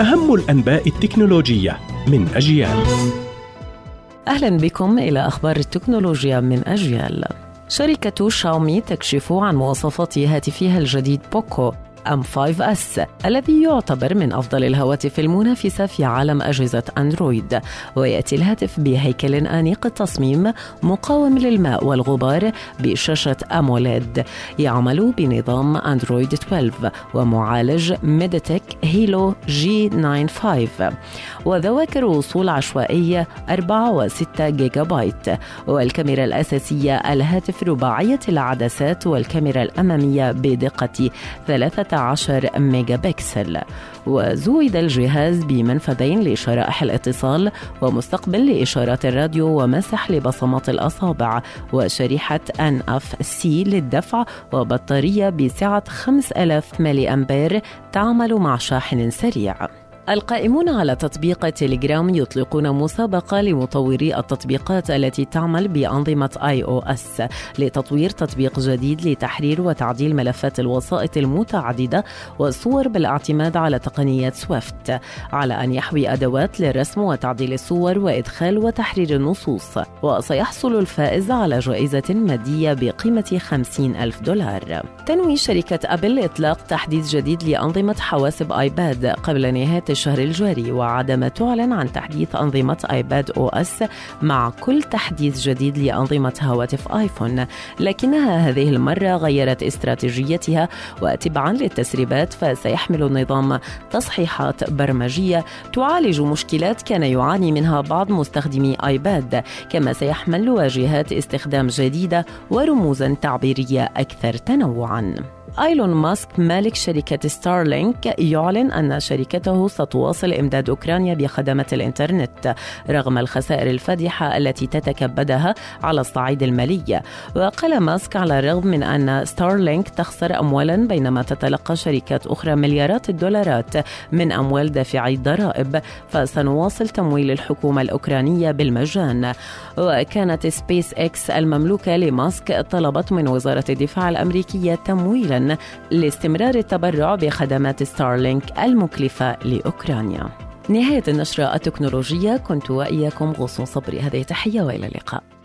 أهم الأنباء التكنولوجية من أجيال. أهلا بكم إلى أخبار التكنولوجيا من أجيال. شركة شاومي تكشف عن مواصفات هاتفها الجديد بوكو. M 5 S الذي يعتبر من أفضل الهواتف المنافسة في عالم أجهزة أندرويد. ويأتي الهاتف بهيكل أنيق التصميم مقاوم للماء والغبار بشاشة AMOLED. يعمل بنظام أندرويد 12 ومعالج ميديتك Helio G 95 وذواكر وصول عشوائية 4 و6 جيجا بايت والكاميرا الأساسية الهاتف رباعية العدسات والكاميرا الأمامية بدقة 13 16 ميجا بكسل وزود الجهاز بمنفذين لشرائح الاتصال ومستقبل لإشارات الراديو ومسح لبصمات الأصابع وشريحة NFC للدفع وبطارية بسعة 5000 ملي أمبير تعمل مع شاحن سريع. القائمون على تطبيق تيليجرام يطلقون مسابقة لمطوري التطبيقات التي تعمل بأنظمة iOS لتطوير تطبيق جديد لتحرير وتعديل ملفات الوسائط المتعددة والصور بالاعتماد على تقنية سويفت على أن يحوي أدوات للرسم وتعديل الصور وإدخال وتحرير النصوص. وسيحصل الفائز على جائزة مادية بقيمة 50 ألف دولار. تنوي شركة أبل إطلاق تحديث جديد لأنظمة حواسب آيباد قبل نهاية الشهر الجاري وعدم تعلن عن تحديث أنظمة آيباد OS مع كل تحديث جديد لأنظمة هواتف آيفون. لكنها هذه المرة غيرت استراتيجيتها وتبعا للتسريبات فسيحمل النظام تصحيحات برمجية تعالج مشكلات كان يعاني منها بعض مستخدمي آيباد. كما سيحمل واجهات استخدام جديدة ورموزا تعبيرية أكثر تنوعا. إيلون ماسك مالك شركة ستارلينك يعلن أن شركته ستواصل إمداد أوكرانيا بخدمات الإنترنت رغم الخسائر الفادحة التي تتكبدها على الصعيد المالي. وقال ماسك على الرغم من أن ستارلينك تخسر أموالا بينما تتلقى شركات أخرى مليارات الدولارات من أموال دافعي الضرائب فسنواصل تمويل الحكومة الأوكرانية بالمجان. وكانت سبيس إكس المملوكة لماسك طلبت من وزارة الدفاع الأمريكية تمويلا لاستمرار التبرع بخدمات ستارلينك المكلفة لأوكرانيا. نهاية النشرة التكنولوجية كنت وإياكم غصون صبري. هذه تحية وإلى اللقاء.